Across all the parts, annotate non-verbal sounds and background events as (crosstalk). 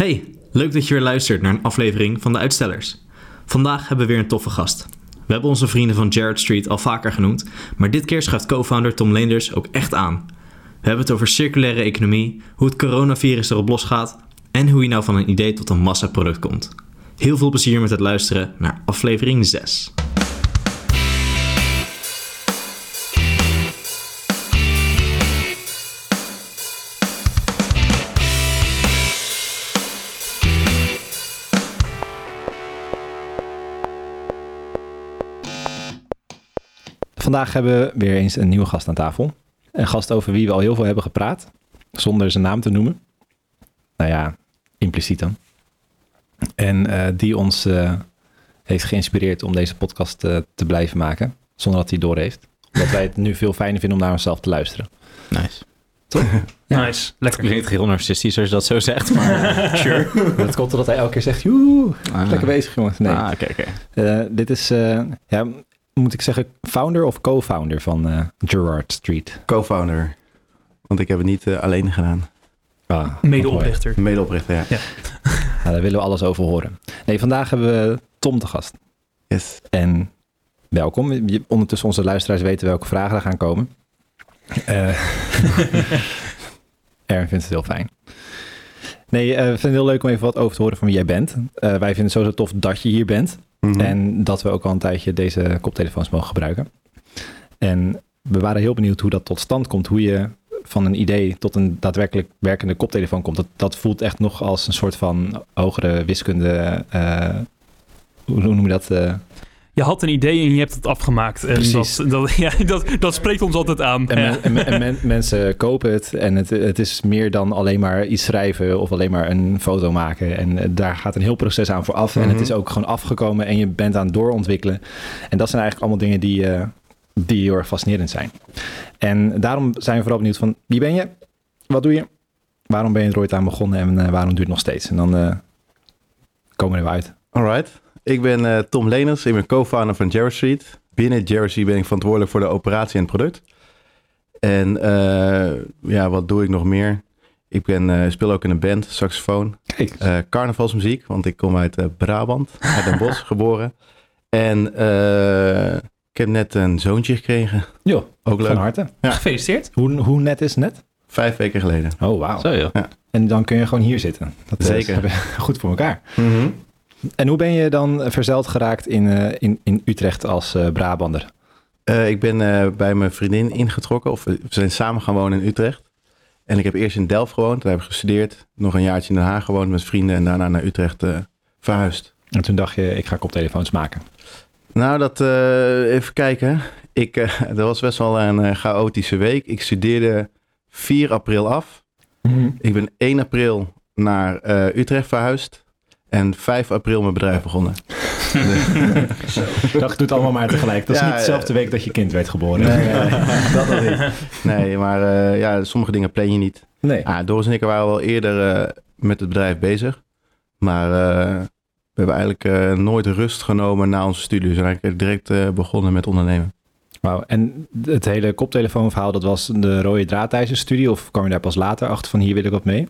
Hey, leuk dat je weer luistert naar een aflevering van de Uitstellers. Vandaag hebben we weer een toffe gast. We hebben onze vrienden van Jared Street al vaker genoemd, maar dit keer schuift co-founder Tom Leenders ook echt aan. We hebben het over circulaire economie, hoe het coronavirus erop losgaat en hoe je nou van een idee tot een massaproduct komt. Heel veel plezier met het luisteren naar aflevering 6. Vandaag hebben we weer eens een nieuwe gast aan tafel. Een gast over wie we al heel veel hebben gepraat, zonder zijn naam te noemen. Nou ja, impliciet dan. En eh, die ons eh, heeft geïnspireerd om deze podcast eh, te blijven maken, zonder dat hij door heeft. Omdat wij het nu veel fijner vinden om naar onszelf te luisteren. Nice. (laughs) Ja. Nice, Het lekker. klinkt heel narcistisch als je dat zo zegt, maar (laughs) sure. Dat komt omdat hij elke keer zegt, joe, Ah. lekker bezig jongens. Nee, Ah, oké, oké. Eh, dit is, eh, ja, moet ik zeggen, founder of co-founder van eh, Gerard Street. co-founder. Want ik heb het niet eh, alleen gedaan. Ah, Medeoprichter. Medeoprichter, ja. (laughs) Nou, daar willen we alles over horen. Nee, vandaag hebben we Tom te gast. Yes. En welkom. Je- Ondertussen onze luisteraars weten welke vragen er gaan komen. Eh (laughs) Erwin vindt het heel fijn. Nee, eh, we vinden het heel leuk om even wat over te horen van wie jij bent. Eh, wij vinden het sowieso tof dat je hier bent. Mhm. En dat we ook al een tijdje deze koptelefoons mogen gebruiken. En we waren heel benieuwd hoe dat tot stand komt. Hoe je van een idee tot een daadwerkelijk werkende koptelefoon komt. Dat, dat voelt echt nog als een soort van hogere wiskunde. eh, hoe noem je dat? eh, Je had een idee en je hebt het afgemaakt. En Precies. Dat, dat, (laughs) ja, dat, dat spreekt ons altijd aan. En, men- en men- en men- mensen kopen het en het, het is meer dan alleen maar iets schrijven of alleen maar een foto maken. En eh, daar gaat een heel proces aan vooraf. En het Mhm. is ook gewoon afgekomen en je bent aan het doorontwikkelen. En dat zijn eigenlijk allemaal dingen die, eh, die heel erg fascinerend zijn. En daarom zijn we vooral benieuwd van wie ben je? Wat doe je? Waarom ben je er ooit aan begonnen en eh, waarom duurt het nog steeds? En dan eh, komen we er weer uit. Alright. Ik ben eh, Tom Leners. Ik ben co-founder van Jerry Street. Binnen Jerry Street ben ik verantwoordelijk voor de operatie en het product. En eh, ja, wat doe ik nog meer? Ik ben, eh, speel ook in een band, saxofoon. Kijk, Eh, carnavalsmuziek, want ik kom uit eh, Brabant, uit Den Bosch (laughs) geboren. En eh, ik heb net een zoontje gekregen. joh, Ook van leuk. harte. Ja. Gefeliciteerd. Hoe, hoe net is net? Vijf weken geleden. Oh, wauw. Zo joh. En dan kun je gewoon hier zitten. Dat is Zeker. (laughs) goed voor elkaar. En hoe ben je dan verzeld geraakt in, eh, in, in Utrecht als eh, Brabander? Eh, ik ben eh, bij mijn vriendin ingetrokken. Of we zijn samen gaan wonen in Utrecht. En ik heb eerst in Delft gewoond. Daar heb ik gestudeerd. Nog een jaartje in Den Haag gewoond met vrienden. En daarna naar Utrecht eh, verhuisd. En toen dacht je, ik ga koptelefoons maken. Nou, dat eh, even kijken. Ik, eh, (laughs) dat was best wel een eh, chaotische week. Ik studeerde 4 april af. Ik ben 1 april naar eh, Utrecht verhuisd. En 5 april mijn bedrijf begonnen. (laughs) Ik dacht, doe het allemaal maar tegelijk. Dat is Ja, niet dezelfde week dat je kind werd geboren. Nee, nee, (laughs) dat nog niet. Nee, maar eh, ja, sommige dingen plan je niet. Nee. Ah, Doris en ik waren wel eerder eh, met het bedrijf bezig. Maar eh, we hebben eigenlijk nooit rust genomen na onze studie. We zijn eigenlijk direct begonnen met ondernemen. Wauw. En het hele koptelefoonverhaal, dat was de rode draad tijdens de studie? Of kwam je daar pas later achter van hier wil ik wat mee?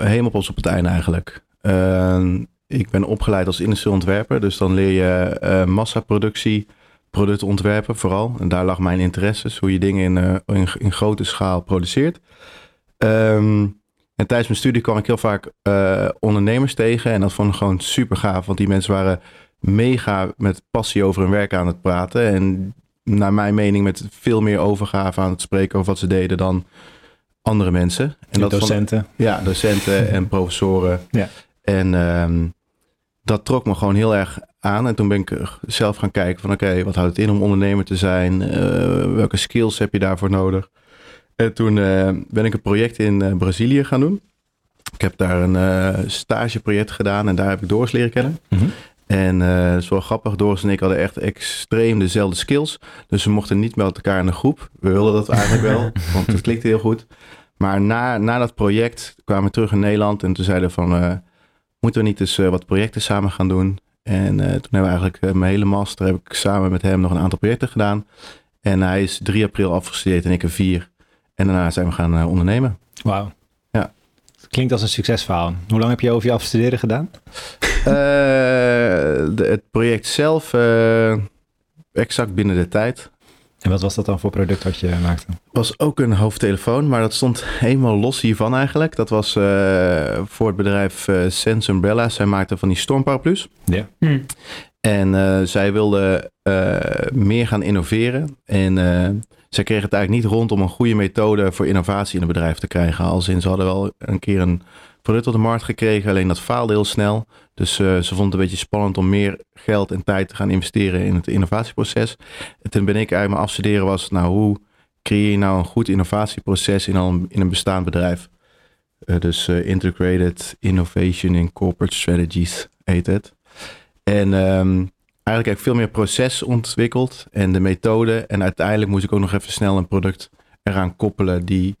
Helemaal pas op het einde eigenlijk. Eh, ik ben opgeleid als industrieel ontwerper. Dus dan leer je eh, massaproductie, producten ontwerpen vooral. En daar lag mijn interesses. Hoe je dingen in, eh, in, in grote schaal produceert. Ehm, en tijdens mijn studie kwam ik heel vaak eh, ondernemers tegen. En dat vond ik gewoon super gaaf. Want die mensen waren mega met passie over hun werk aan het praten. En naar mijn mening met veel meer overgave aan het spreken over wat ze deden dan andere mensen. En dat vond- docenten. ja, docenten (laughs) en professoren. Ja. En ehm, dat trok me gewoon heel erg aan. En toen ben ik er zelf gaan kijken van oké, wat houdt het in om ondernemer te zijn? Eh, welke skills heb je daarvoor nodig? En toen eh, ben ik een project in eh, Brazilië gaan doen. Ik heb daar een eh, stageproject gedaan en daar heb ik Doris leren kennen. Mhm. En eh het is wel grappig, Doris en ik hadden echt extreem dezelfde skills. Dus we mochten niet met elkaar in een groep. We wilden dat eigenlijk wel, (laughs) want het klikte heel goed. Maar na, na dat project kwamen we terug in Nederland en toen zeiden we van... eh, moeten we niet eens eh, wat projecten samen gaan doen? En eh, toen hebben we eigenlijk eh, mijn hele master heb ik samen met hem nog een aantal projecten gedaan. En hij is 3 april afgestudeerd en ik een 4. En daarna zijn we gaan ondernemen. Wauw. Ja. Klinkt als een succesverhaal. Hoe lang heb je over je afstuderen gedaan? (laughs) De- het project zelf exact binnen de tijd. En wat was dat dan voor product wat je maakte? Was ook een hoofdtelefoon, maar dat stond helemaal los hiervan eigenlijk. Dat was eh, voor het bedrijf eh, Sense Umbrella. Zij maakten van die stormparaplu's. Ja. Hm. En eh, zij wilden eh, meer gaan innoveren. En eh, zij kregen het eigenlijk niet rond om een goede methode voor innovatie in het bedrijf te krijgen. Als in, ze hadden wel een keer een product op de markt gekregen, alleen dat faalde heel snel. Dus eh, ze vonden het een beetje spannend om meer geld en tijd te gaan investeren in het innovatieproces. En toen ben ik eigenlijk mijn afstuderen was, nou hoe creëer je nou een goed innovatieproces in, een, in een bestaand bedrijf? Eh, dus eh, Integrated Innovation in Corporate Strategies heet het. En ehm, eigenlijk heb ik veel meer proces ontwikkeld en de methode. En uiteindelijk moest ik ook nog even snel een product eraan koppelen die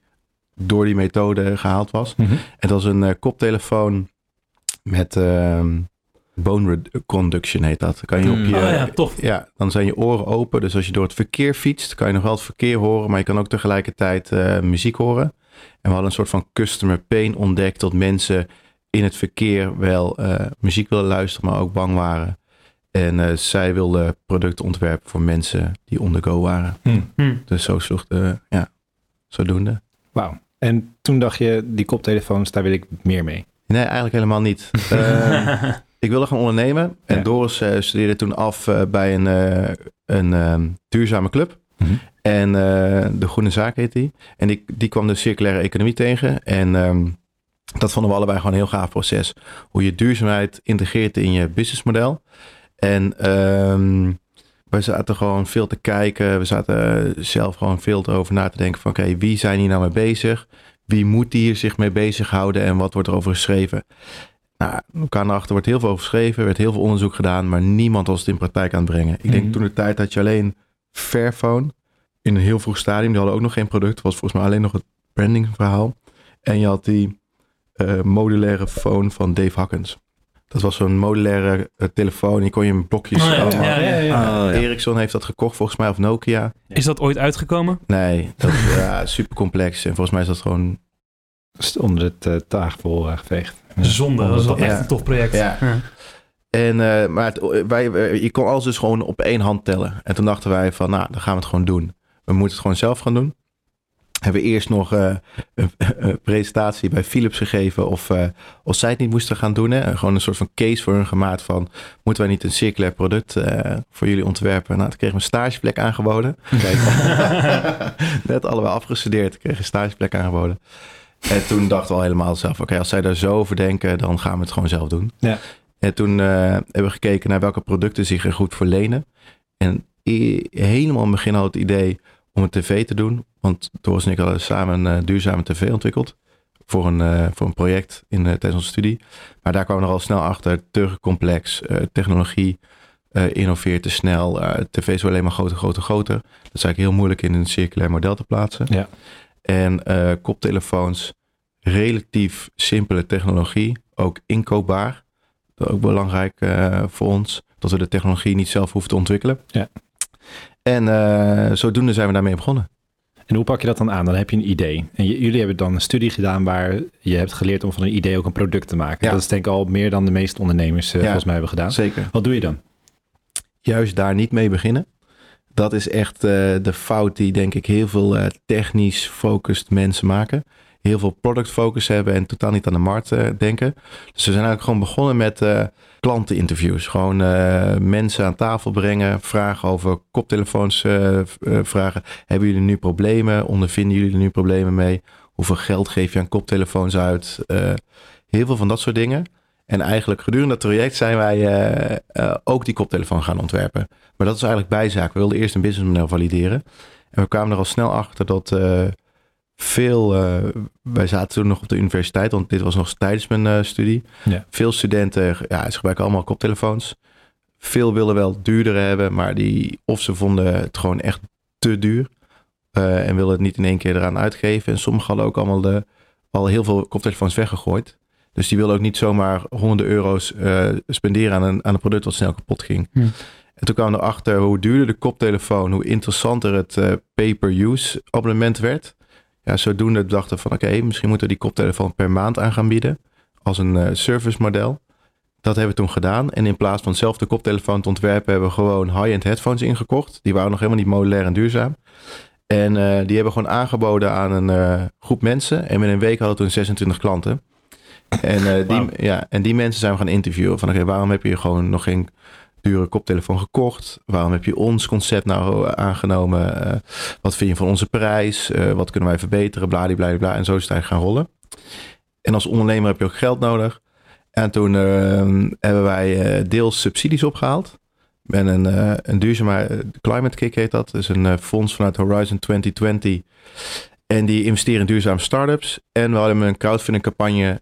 door die methode gehaald was. En dat was een eh, koptelefoon met ehm, bone conduction heet dat. Dan kan je op Mm. je, Oh ja, tof. ja, dan zijn je oren open. Dus als je door het verkeer fietst, kan je nog wel het verkeer horen, maar je kan ook tegelijkertijd eh, muziek horen. En we hadden een soort van customer pain ontdekt dat mensen in het verkeer wel eh, muziek willen luisteren, maar ook bang waren. En eh, zij wilden producten ontwerpen voor mensen die on the go waren. Hm. Dus zo sloeg de, ja, zodoende. Wauw. En toen dacht je, die koptelefoons, daar wil ik meer mee. Nee, eigenlijk helemaal niet. (laughs) Ehm, ik wilde gaan ondernemen. En Ja. Doris eh, studeerde toen af eh, bij een, eh, een ehm, duurzame club. Mhm. En de Groene Zaak heet die. En die, die kwam de circulaire economie tegen. En ehm, dat vonden we allebei gewoon een heel gaaf proces. Hoe je duurzaamheid integreert in je businessmodel. En ehm, we zaten gewoon veel te kijken. We zaten eh, zelf gewoon veel erover na te denken van... oké, wie zijn hier nou mee bezig? Wie moet hier zich mee bezighouden? En wat wordt er over geschreven? Nou, we kwamen erachter, er wordt heel veel over geschreven. Er werd heel veel onderzoek gedaan. Maar niemand was het in praktijk aan het brengen. Ik denk Mhm. toen de tijd dat je alleen Fairphone... in een heel vroeg stadium, die hadden ook nog geen product. Was volgens mij alleen nog het brandingverhaal. En je had die eh, modulaire phone van Dave Hakkens. Dat was zo'n modulaire eh, telefoon. Die kon je in blokjes Oh ja, allemaal. ja, ja, ja. Oh, ja. Ericsson heeft dat gekocht volgens mij, of Nokia. Is dat ooit uitgekomen? Nee, dat is ja, (laughs) super complex. En volgens mij is dat gewoon... Onder het uh, tafel uh, geveegd. Zonde, dat is wel echt een tof project. Ja. En, eh, maar het, wij, wij- je kon alles dus gewoon op één hand tellen. En toen dachten wij van, nou, dan gaan we het gewoon doen. We moeten het gewoon zelf gaan doen. Hebben we eerst nog eh, een, (laughs) een presentatie bij Philips gegeven of, eh, of zij het niet moesten gaan doen. Hè? Gewoon een soort van case voor hun gemaakt van, moeten wij niet een circulair product eh, voor jullie ontwerpen? Nou, toen kregen we een stageplek aangeboden. (laughs) Net allebei afgestudeerd, kregen een stageplek aangeboden. En toen dachten we al helemaal zelf, oké, als zij daar zo over denken, dan gaan we het gewoon zelf doen. Ja. En toen hebben we gekeken naar welke producten zich er goed voor lenen. En helemaal in het begin had het idee om een tv te doen. Want Doris en ik hadden samen een eh, duurzame tv ontwikkeld. Voor een, eh, voor een project in, eh, tijdens onze studie. Maar daar kwamen we er al snel achter. Te complex. technologie innoveert te snel. tv's worden alleen maar groter, groter, groter. Dat is eigenlijk heel moeilijk in een circulair model te plaatsen. Ja. En koptelefoons. Relatief simpele technologie. Ook inkoopbaar. Dat is ook belangrijk voor ons. Dat we de technologie niet zelf hoeven te ontwikkelen. Ja. En eh, zodoende zijn we daarmee begonnen. En hoe pak je dat dan aan? Dan heb je een idee. En jullie hebben dan een studie gedaan waar je hebt geleerd om van een idee ook een product te maken. Ja. Dat is denk ik al meer dan de meeste ondernemers eh, Ja. volgens mij hebben gedaan. Zeker. Wat doe je dan? Juist daar niet mee beginnen. Dat is echt eh, de fout die denk ik heel veel technisch focused mensen maken. Heel veel product focus hebben en totaal niet aan de markt eh, denken. Dus we zijn eigenlijk gewoon begonnen met eh, klanteninterviews. Gewoon eh, mensen aan tafel brengen, vragen over koptelefoons vragen. Hebben jullie nu problemen? Ondervinden jullie er nu problemen mee? Hoeveel geld geef je aan koptelefoons uit? Heel veel van dat soort dingen. En eigenlijk gedurende dat traject zijn wij ook die koptelefoon gaan ontwerpen. Maar dat is eigenlijk bijzaak. We wilden eerst een businessmodel valideren. En we kwamen er al snel achter dat veel... eh, wij zaten toen nog op de universiteit, want dit was nog tijdens mijn eh, studie. Ja. Veel studenten, ja, ze gebruiken allemaal koptelefoons. Veel willen wel duurder hebben, maar die, of ze vonden het gewoon echt te duur. eh, en willen het niet in één keer eraan uitgeven. En sommigen hadden ook allemaal de, al heel veel koptelefoons weggegooid. Dus die wilden ook niet zomaar honderden euro's spenderen aan een, aan een product wat snel kapot ging. En toen kwamen we erachter hoe duurder de koptelefoon, hoe interessanter het pay-per-use abonnement werd. Ja, zodoende dachten we van oké, misschien moeten we die koptelefoon per maand aan gaan bieden. Als een eh service model. Dat hebben we toen gedaan. En in plaats van zelf de koptelefoon te ontwerpen, hebben we gewoon high-end headphones ingekocht. Die waren nog helemaal niet modulair en duurzaam. En eh, die hebben gewoon aangeboden aan een eh, groep mensen. En in een week hadden we toen 26 klanten. En, die, ja, en die mensen zijn we gaan interviewen. Van oké, waarom heb je gewoon nog geen dure koptelefoon gekocht? Waarom heb je ons concept nou eh, aangenomen? Eh, wat vind je van onze prijs? Eh, wat kunnen wij verbeteren? Bladibladibla. En zo is het eigenlijk gaan rollen. En als ondernemer heb je ook geld nodig. En toen hebben wij deels subsidies opgehaald. En een, een duurzame climate kick heet dat. Dat is een fonds vanuit Horizon 2020. En die investeren in duurzame startups. En we hadden een crowdfunding campagne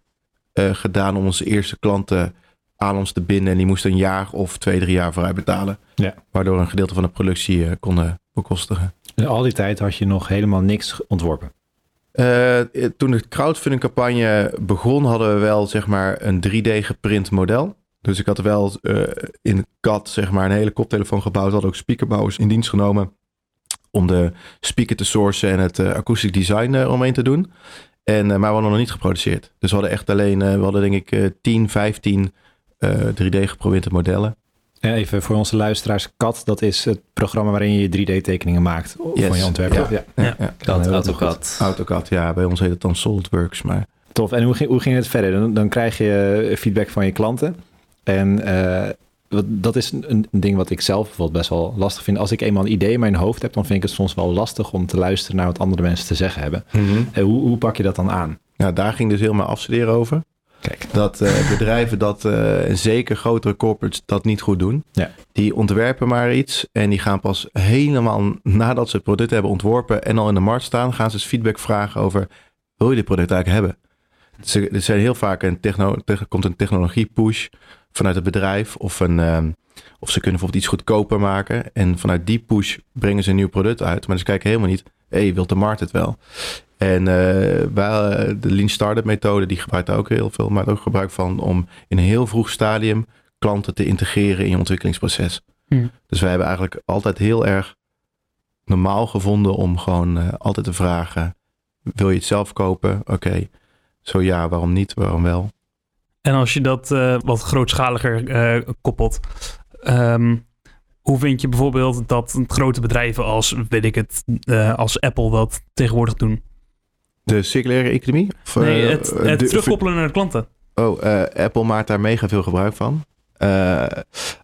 gedaan om onze eerste klanten aan ons te binden. En die moesten een jaar of twee, drie jaar vooruit betalen. Ja. Waardoor een gedeelte van de productie eh, konden bekostigen. Dus al die tijd had je nog helemaal niks ontworpen. Eh, toen de crowdfunding campagne begon, hadden we wel zeg maar een 3D geprint model. Dus ik had wel in CAD zeg maar een hele koptelefoon gebouwd. Hadden ook speakerbouwers in dienst genomen om de speaker te sourcen en het uh, akoestisch design uh, omheen te doen. En, uh, maar we hadden nog niet geproduceerd. Dus we hadden echt alleen, we hadden denk ik 10, 15 3D geprojecte modellen. Even voor onze luisteraars, CAD, dat is het programma waarin je 3D-tekeningen maakt Yes. van je ontwerp. Ja. Ja. Ja, ja. Dat heel AutoCAD. AutoCAD, ja, bij ons heet het dan SolidWorks. Maar Tof. En hoe ging, hoe ging het verder? Dan, dan krijg je feedback van je klanten. En eh, wat- dat is een, een ding wat ik zelf bijvoorbeeld best wel lastig vind. Als ik eenmaal een idee in mijn hoofd heb, dan vind ik het soms wel lastig om te luisteren naar wat andere mensen te zeggen hebben. En hoe, hoe pak je dat dan aan? ja, daar ging dus helemaal afstuderen over. Kijk. Dat eh, bedrijven dat, eh, en zeker grotere corporates, dat niet goed doen. Ja. Die ontwerpen maar iets en die gaan pas helemaal nadat ze het product hebben ontworpen en al in de markt staan, gaan ze eens feedback vragen over, wil je dit product eigenlijk hebben? Ze, er zijn heel vaak een techno, te- komt een technologie push vanuit het bedrijf of, een, ehm, of ze kunnen bijvoorbeeld iets goedkoper maken en vanuit die push brengen ze een nieuw product uit, maar ze kijken helemaal niet, hé, hey, wilt de markt het wel? En eh, wij, eh, de Lean Startup methode, die gebruikt daar ook heel veel, maar ook gebruik van om in een heel vroeg stadium klanten te integreren in je ontwikkelingsproces. Hmm. Dus wij hebben eigenlijk altijd heel erg normaal gevonden om gewoon eh, altijd te vragen, wil je het zelf kopen? Oké, zo ja, waarom niet, waarom wel? En als je dat wat grootschaliger koppelt, ehm, hoe vind je bijvoorbeeld dat grote bedrijven als, weet ik het, als Apple dat tegenwoordig doen? De circulaire economie? Of, nee, eh, het, het de- terugkoppelen naar de klanten. Oh, eh, Apple maakt daar mega veel gebruik van. Eh,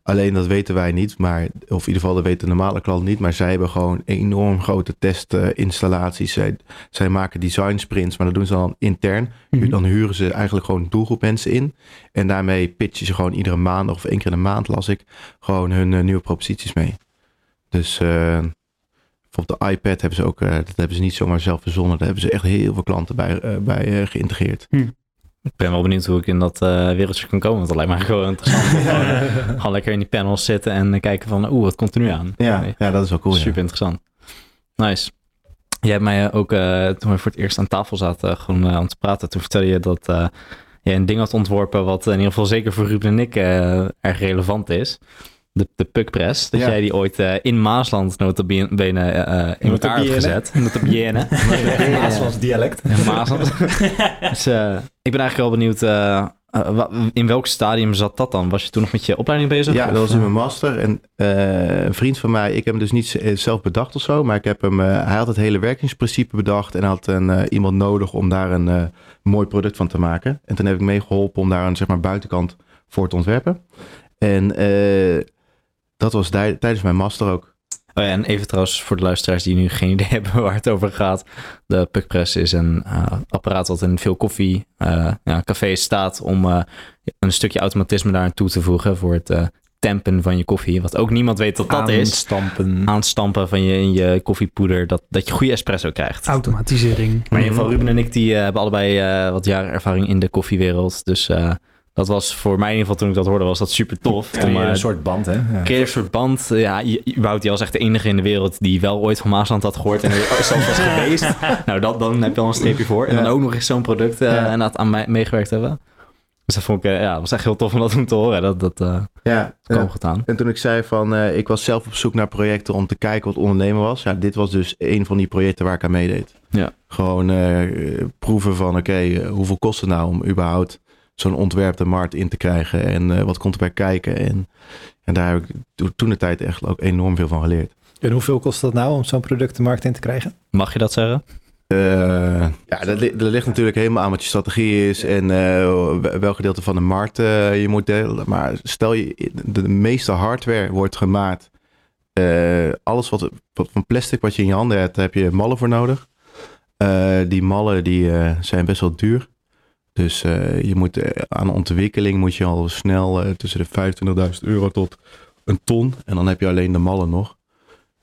alleen dat weten wij niet, maar, of in ieder geval dat weet de normale klant niet. Maar zij hebben gewoon enorm grote testinstallaties. zij, zij maken design sprints, maar dat doen ze dan intern. Mhm. Dan huren ze eigenlijk gewoon een doelgroep mensen in. En daarmee pitchen ze gewoon iedere maand of één keer in de maand, las ik, gewoon hun nieuwe proposities mee. Dus bijvoorbeeld de iPad hebben ze ook, eh, dat hebben ze niet zomaar zelf verzonnen. Daar hebben ze echt heel veel klanten bij, eh, bij eh, geïntegreerd. Ik ben wel benieuwd hoe ik in dat wereldje kan komen. Want dat lijkt mij (laughs) gewoon interessant. om gewoon, gewoon lekker in die panels zitten en kijken van, oeh, wat komt er nu aan? Ja, Nee, ja dat is wel cool. ja. Super interessant. Nice. Jij hebt mij ook, toen we voor het eerst aan tafel zaten, gewoon eh, om te praten, toen vertelde je dat je een ding had ontworpen wat in ieder geval zeker voor Ruben en ik erg relevant is. De, de puckpress. Dat Ja. jij die ooit eh, in Maasland notabene eh, in elkaar hebt gezet. Notabene. (laughs) Maaslands dialect. Maasland. dus ik ben eigenlijk wel benieuwd, in welk stadium zat dat dan? Was je toen nog met je opleiding bezig? Ja, dat was in mijn master. En een vriend van mij, ik heb hem dus niet zelf bedacht of zo. Maar ik heb hem, hij had het hele werkingsprincipe bedacht. En had een, iemand nodig om daar een mooi product van te maken. En toen heb ik meegeholpen om daar een zeg maar, buitenkant voor te ontwerpen. En dat was tij- tijdens mijn master ook. Oh ja, en even trouwens voor de luisteraars die nu geen (laughs) idee hebben waar het over gaat. De puckpress is een eh, apparaat wat in veel koffie eh, ja, cafés staat om eh, een stukje automatisme daar aan toe te voegen voor het eh, tempen van je koffie. Wat ook niemand weet dat dat is. Stampen. Aanstampen van je in je koffiepoeder, dat, dat je goede espresso krijgt. Automatisering. Maar in ieder geval, Ruben en ik die, hebben allebei eh, wat jaren ervaring in de koffiewereld. Dus eh, dat was voor mij in ieder geval, toen ik dat hoorde, was dat super tof. Ja, om, een soort band, hè? Ja. Keer een soort band. Ja, überhaupt, je was echt de enige in de wereld die wel ooit van Maasland had gehoord en er zelf was geweest. (laughs) nou, dat, dan heb je al een streepje voor. En dan ook nog eens zo'n product eh en dat aan mij meegewerkt hebben. Dus dat vond ik, eh, ja, was echt heel tof om dat toen te horen. Dat, dat eh Ja, kwam ja. goed aan. En toen ik zei van, ik was zelf op zoek naar projecten om te kijken wat ondernemen was. Ja, dit was dus een van die projecten waar ik aan meedeed. Ja. Gewoon proeven van, oké, hoeveel kost het nou om überhaupt zo'n ontwerp de markt in te krijgen? En eh, wat komt erbij kijken? En, en daar heb ik to- toen de tijd echt ook enorm veel van geleerd. En hoeveel kost dat nou om zo'n product de markt in te krijgen? Mag je dat zeggen? Eh, ja, dat, li- dat ligt natuurlijk helemaal aan wat je strategie is en eh, welk gedeelte van de markt eh, je moet delen. Maar stel je, de, meeste hardware wordt gemaakt. eh, alles wat, wat van plastic wat je in je handen hebt, daar heb je mallen voor nodig. Eh, die mallen die, eh, zijn best wel duur. Dus eh, je moet eh, aan ontwikkeling moet je al snel eh, tussen de 25.000 euro tot een ton. En dan heb je alleen de mallen nog.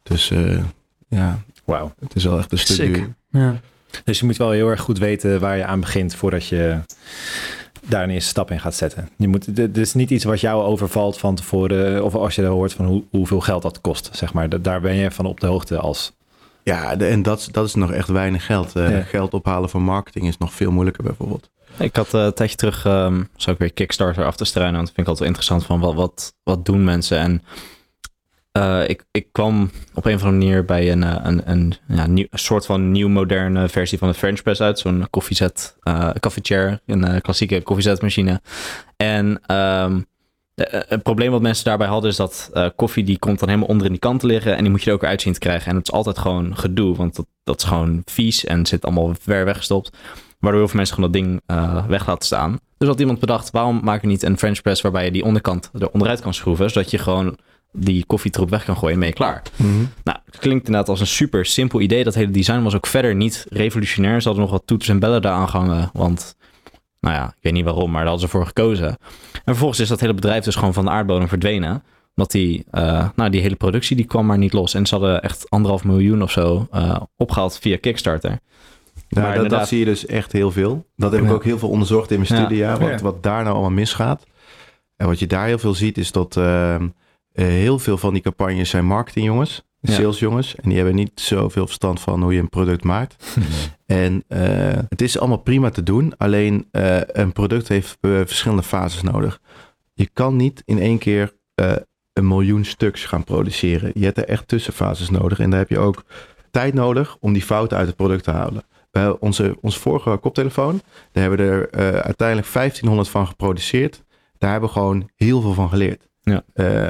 Dus eh, ja, Wauw. het is wel echt een stuk. Ja. Dus je moet wel heel erg goed weten waar je aan begint voordat je daar een eerste stap in gaat zetten. Je moet, dit is niet iets wat jou overvalt van tevoren, of als je hoort van hoe, hoeveel geld dat kost, zeg maar. Da- Daar ben je van op de hoogte als... Ja, de- en dat, is- dat is nog echt weinig geld. Eh, Ja. Geld ophalen voor marketing is nog veel moeilijker bijvoorbeeld. Ik had eh, een tijdje terug, ehm zou ik weer Kickstarter af te struinen. Want dat vind ik altijd wel interessant van wat, wat, wat doen mensen. En eh, ik, ik kwam op een of andere manier bij een, eh, een, een, ja, een soort van nieuw moderne versie van de French press uit. Zo'n koffiezet, eh coffee chair, een eh, klassieke koffiezetmachine. En ehm, eh, het probleem wat mensen daarbij hadden is dat eh, koffie die komt dan helemaal onder in die kant te liggen. En die moet je er ook uit zien te krijgen. En het is altijd gewoon gedoe, want dat, dat is gewoon vies en zit allemaal ver weggestopt. Waardoor heel veel mensen gewoon dat ding eh, weg laten staan. Dus had iemand bedacht, waarom maak je niet een French press waarbij je die onderkant er onderuit kan schroeven, zodat je gewoon die koffietroep weg kan gooien en ben je klaar. Nou, het klinkt inderdaad als een super simpel idee. Dat hele design was ook verder niet revolutionair. Ze hadden nog wat toeters en bellen daar aangehangen, want nou ja, ik weet niet waarom, maar daar hadden ze voor gekozen. En vervolgens is dat hele bedrijf dus gewoon van de aardbodem verdwenen. Omdat die, eh, nou, die hele productie die kwam maar niet los. En ze hadden echt anderhalf miljoen of zo eh, opgehaald via Kickstarter. Ja, Maar dat, inderdaad- dat zie je dus echt heel veel. Dat heb ik ook heel veel onderzocht in mijn Ja. studie. Ja, wat, wat daar nou allemaal misgaat. En wat je daar heel veel ziet is dat ehm, eh, heel veel van die campagnes zijn marketingjongens. Salesjongens. En die hebben niet zoveel verstand van hoe je een product maakt. (laughs) En eh, het is allemaal prima te doen. Alleen eh, een product heeft verschillende fases nodig. Je kan niet in één keer een miljoen stuks gaan produceren. Je hebt er echt tussenfases nodig. En daar heb je ook tijd nodig om die fouten uit het product te halen. Bij onze, onze vorige koptelefoon, daar hebben we er eh, uiteindelijk 1500 van geproduceerd. Daar hebben we gewoon heel veel van geleerd. Ja. Eh,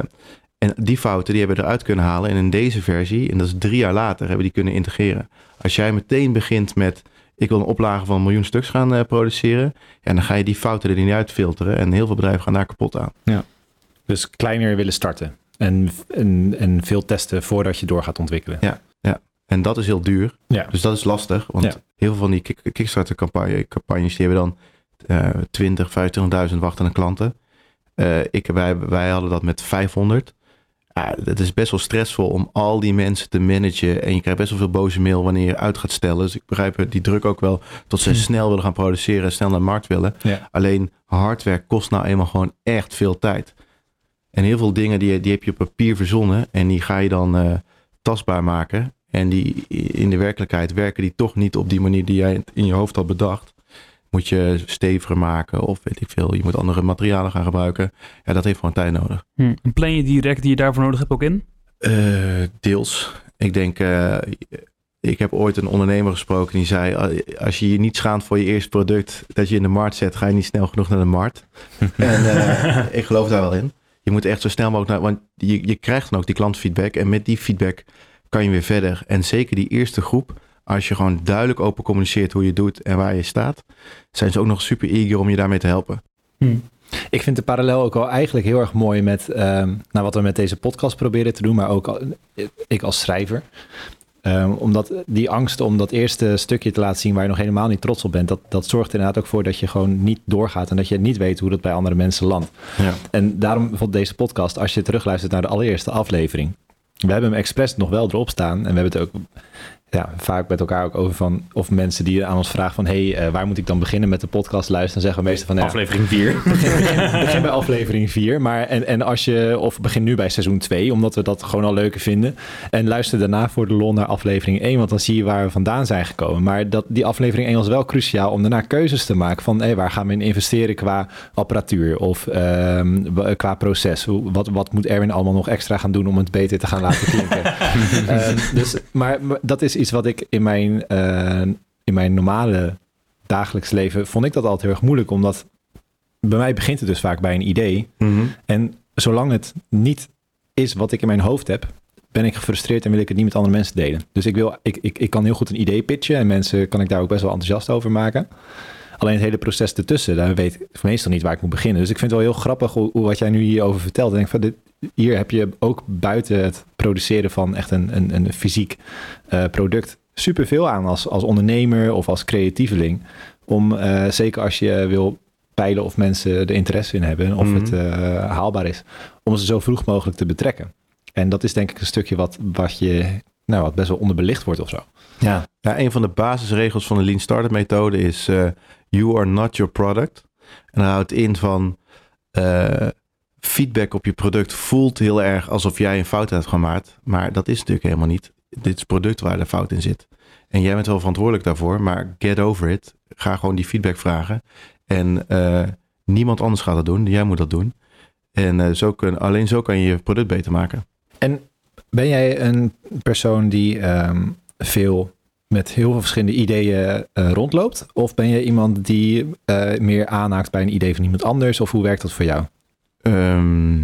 en die fouten die hebben we eruit kunnen halen. En in deze versie, en dat is drie jaar later, hebben we die kunnen integreren. Als jij meteen begint met, ik wil een oplage van een miljoen stuks gaan eh, produceren. Ja, dan ga je die fouten er niet uit filteren. En heel veel bedrijven gaan daar kapot aan. Dus kleiner willen starten en, en, en veel testen voordat je door gaat ontwikkelen. En dat is heel duur. Ja. Dus dat is lastig. Want Ja. Heel veel van die kick- Kickstarter campagne, campagnes, die hebben dan eh 20, 25.000 wachtende klanten. Eh, ik, wij, wij hadden dat met 500. Ja, het is best wel stressvol om al die mensen te managen. En je krijgt best wel veel boze mail wanneer je uit gaat stellen. Dus ik begrijp die druk ook wel tot ze Hm. snel willen gaan produceren en snel naar de markt willen. Ja. Alleen hardware kost nou eenmaal gewoon echt veel tijd. En heel veel dingen die, die heb je op papier verzonnen. En die ga je dan eh, tastbaar maken. En die in de werkelijkheid werken die toch niet op die manier die jij in je hoofd had bedacht. Moet je steviger maken of weet ik veel. Je moet andere materialen gaan gebruiken. Ja, dat heeft gewoon tijd nodig. Hm. En plan je die rek die je daarvoor nodig hebt ook in? Eh, deels. Ik denk, eh, ik heb ooit een ondernemer gesproken die zei: "Ah, Als je je niet schaamt voor je eerste product dat je in de markt zet, ga je niet snel genoeg naar de markt. (laughs) en eh, ik geloof daar wel in. Je moet echt zo snel mogelijk naar, want je, je krijgt dan ook die klantfeedback. En met die feedback kan je weer verder. En zeker die eerste groep, als je gewoon duidelijk open communiceert hoe je doet en waar je staat, zijn ze ook nog super eager om je daarmee te helpen. Ik vind de parallel ook wel eigenlijk heel erg mooi met ehm, nou, wat we met deze podcast proberen te doen, maar ook al- ik als schrijver. Ehm, omdat die angst om dat eerste stukje te laten zien waar je nog helemaal niet trots op bent, dat, dat zorgt inderdaad ook voor dat je gewoon niet doorgaat en dat je niet weet hoe dat bij andere mensen landt. Ja. En daarom bijvoorbeeld deze podcast, als je terugluistert naar de allereerste aflevering. We hebben hem expres nog wel erop staan en we hebben het ook ja, vaak met elkaar ook over van... of mensen die aan ons vragen van... hey, eh, waar moet ik dan beginnen met de podcast luisteren? Dan zeggen we meestal van... ja, Aflevering 4. (laughs) begin, begin bij aflevering 4. Maar en, en als je, of begin nu bij seizoen 2, omdat we dat gewoon al leuker vinden. En luister daarna voor de lol naar aflevering 1, want dan zie je waar we vandaan zijn gekomen. Maar dat, die aflevering 1 was wel cruciaal om daarna keuzes te maken van hey, waar gaan we in investeren qua apparatuur of ehm, qua proces. Hoe, wat, wat moet Erwin allemaal nog extra gaan doen om het beter te gaan laten klinken? (laughs) Ehm, dus, maar dat is iets wat ik in mijn, eh, in mijn normale dagelijks leven vond ik dat altijd heel erg moeilijk, omdat bij mij begint het dus vaak bij een idee. Mhm. En zolang het niet is wat ik in mijn hoofd heb, ben ik gefrustreerd en wil ik het niet met andere mensen delen. Dus ik, wil, ik, ik, ik kan heel goed een idee pitchen en mensen kan ik daar ook best wel enthousiast over maken. Alleen het hele proces ertussen, daar weet ik meestal niet waar ik moet beginnen. Dus ik vind het wel heel grappig hoe, hoe wat jij nu hierover vertelt. Ik denk van dit, hier heb je ook buiten het produceren van echt een, een, een fysiek eh, product superveel aan als, als ondernemer of als creatieveling. Om eh, zeker als je wil peilen of mensen er interesse in hebben of Mhm. het eh, haalbaar is, om ze zo vroeg mogelijk te betrekken. En dat is denk ik een stukje wat, wat je nou, wat best wel onderbelicht wordt of zo. Ja. ja, een van de basisregels van de Lean Startup methode is you are not your product. En dat houdt in van feedback op je product voelt heel erg alsof jij een fout hebt gemaakt. Maar dat is natuurlijk helemaal niet. Dit is product waar de fout in zit. En jij bent wel verantwoordelijk daarvoor, maar get over it. Ga gewoon die feedback vragen. En eh, niemand anders gaat dat doen. Jij moet dat doen. En eh, zo kun, alleen zo kan je je product beter maken. En ben jij een persoon die ehm, veel met heel veel verschillende ideeën eh, rondloopt? Of ben je iemand die meer aanhaakt bij een idee van iemand anders? Of hoe werkt dat voor jou? Ehm,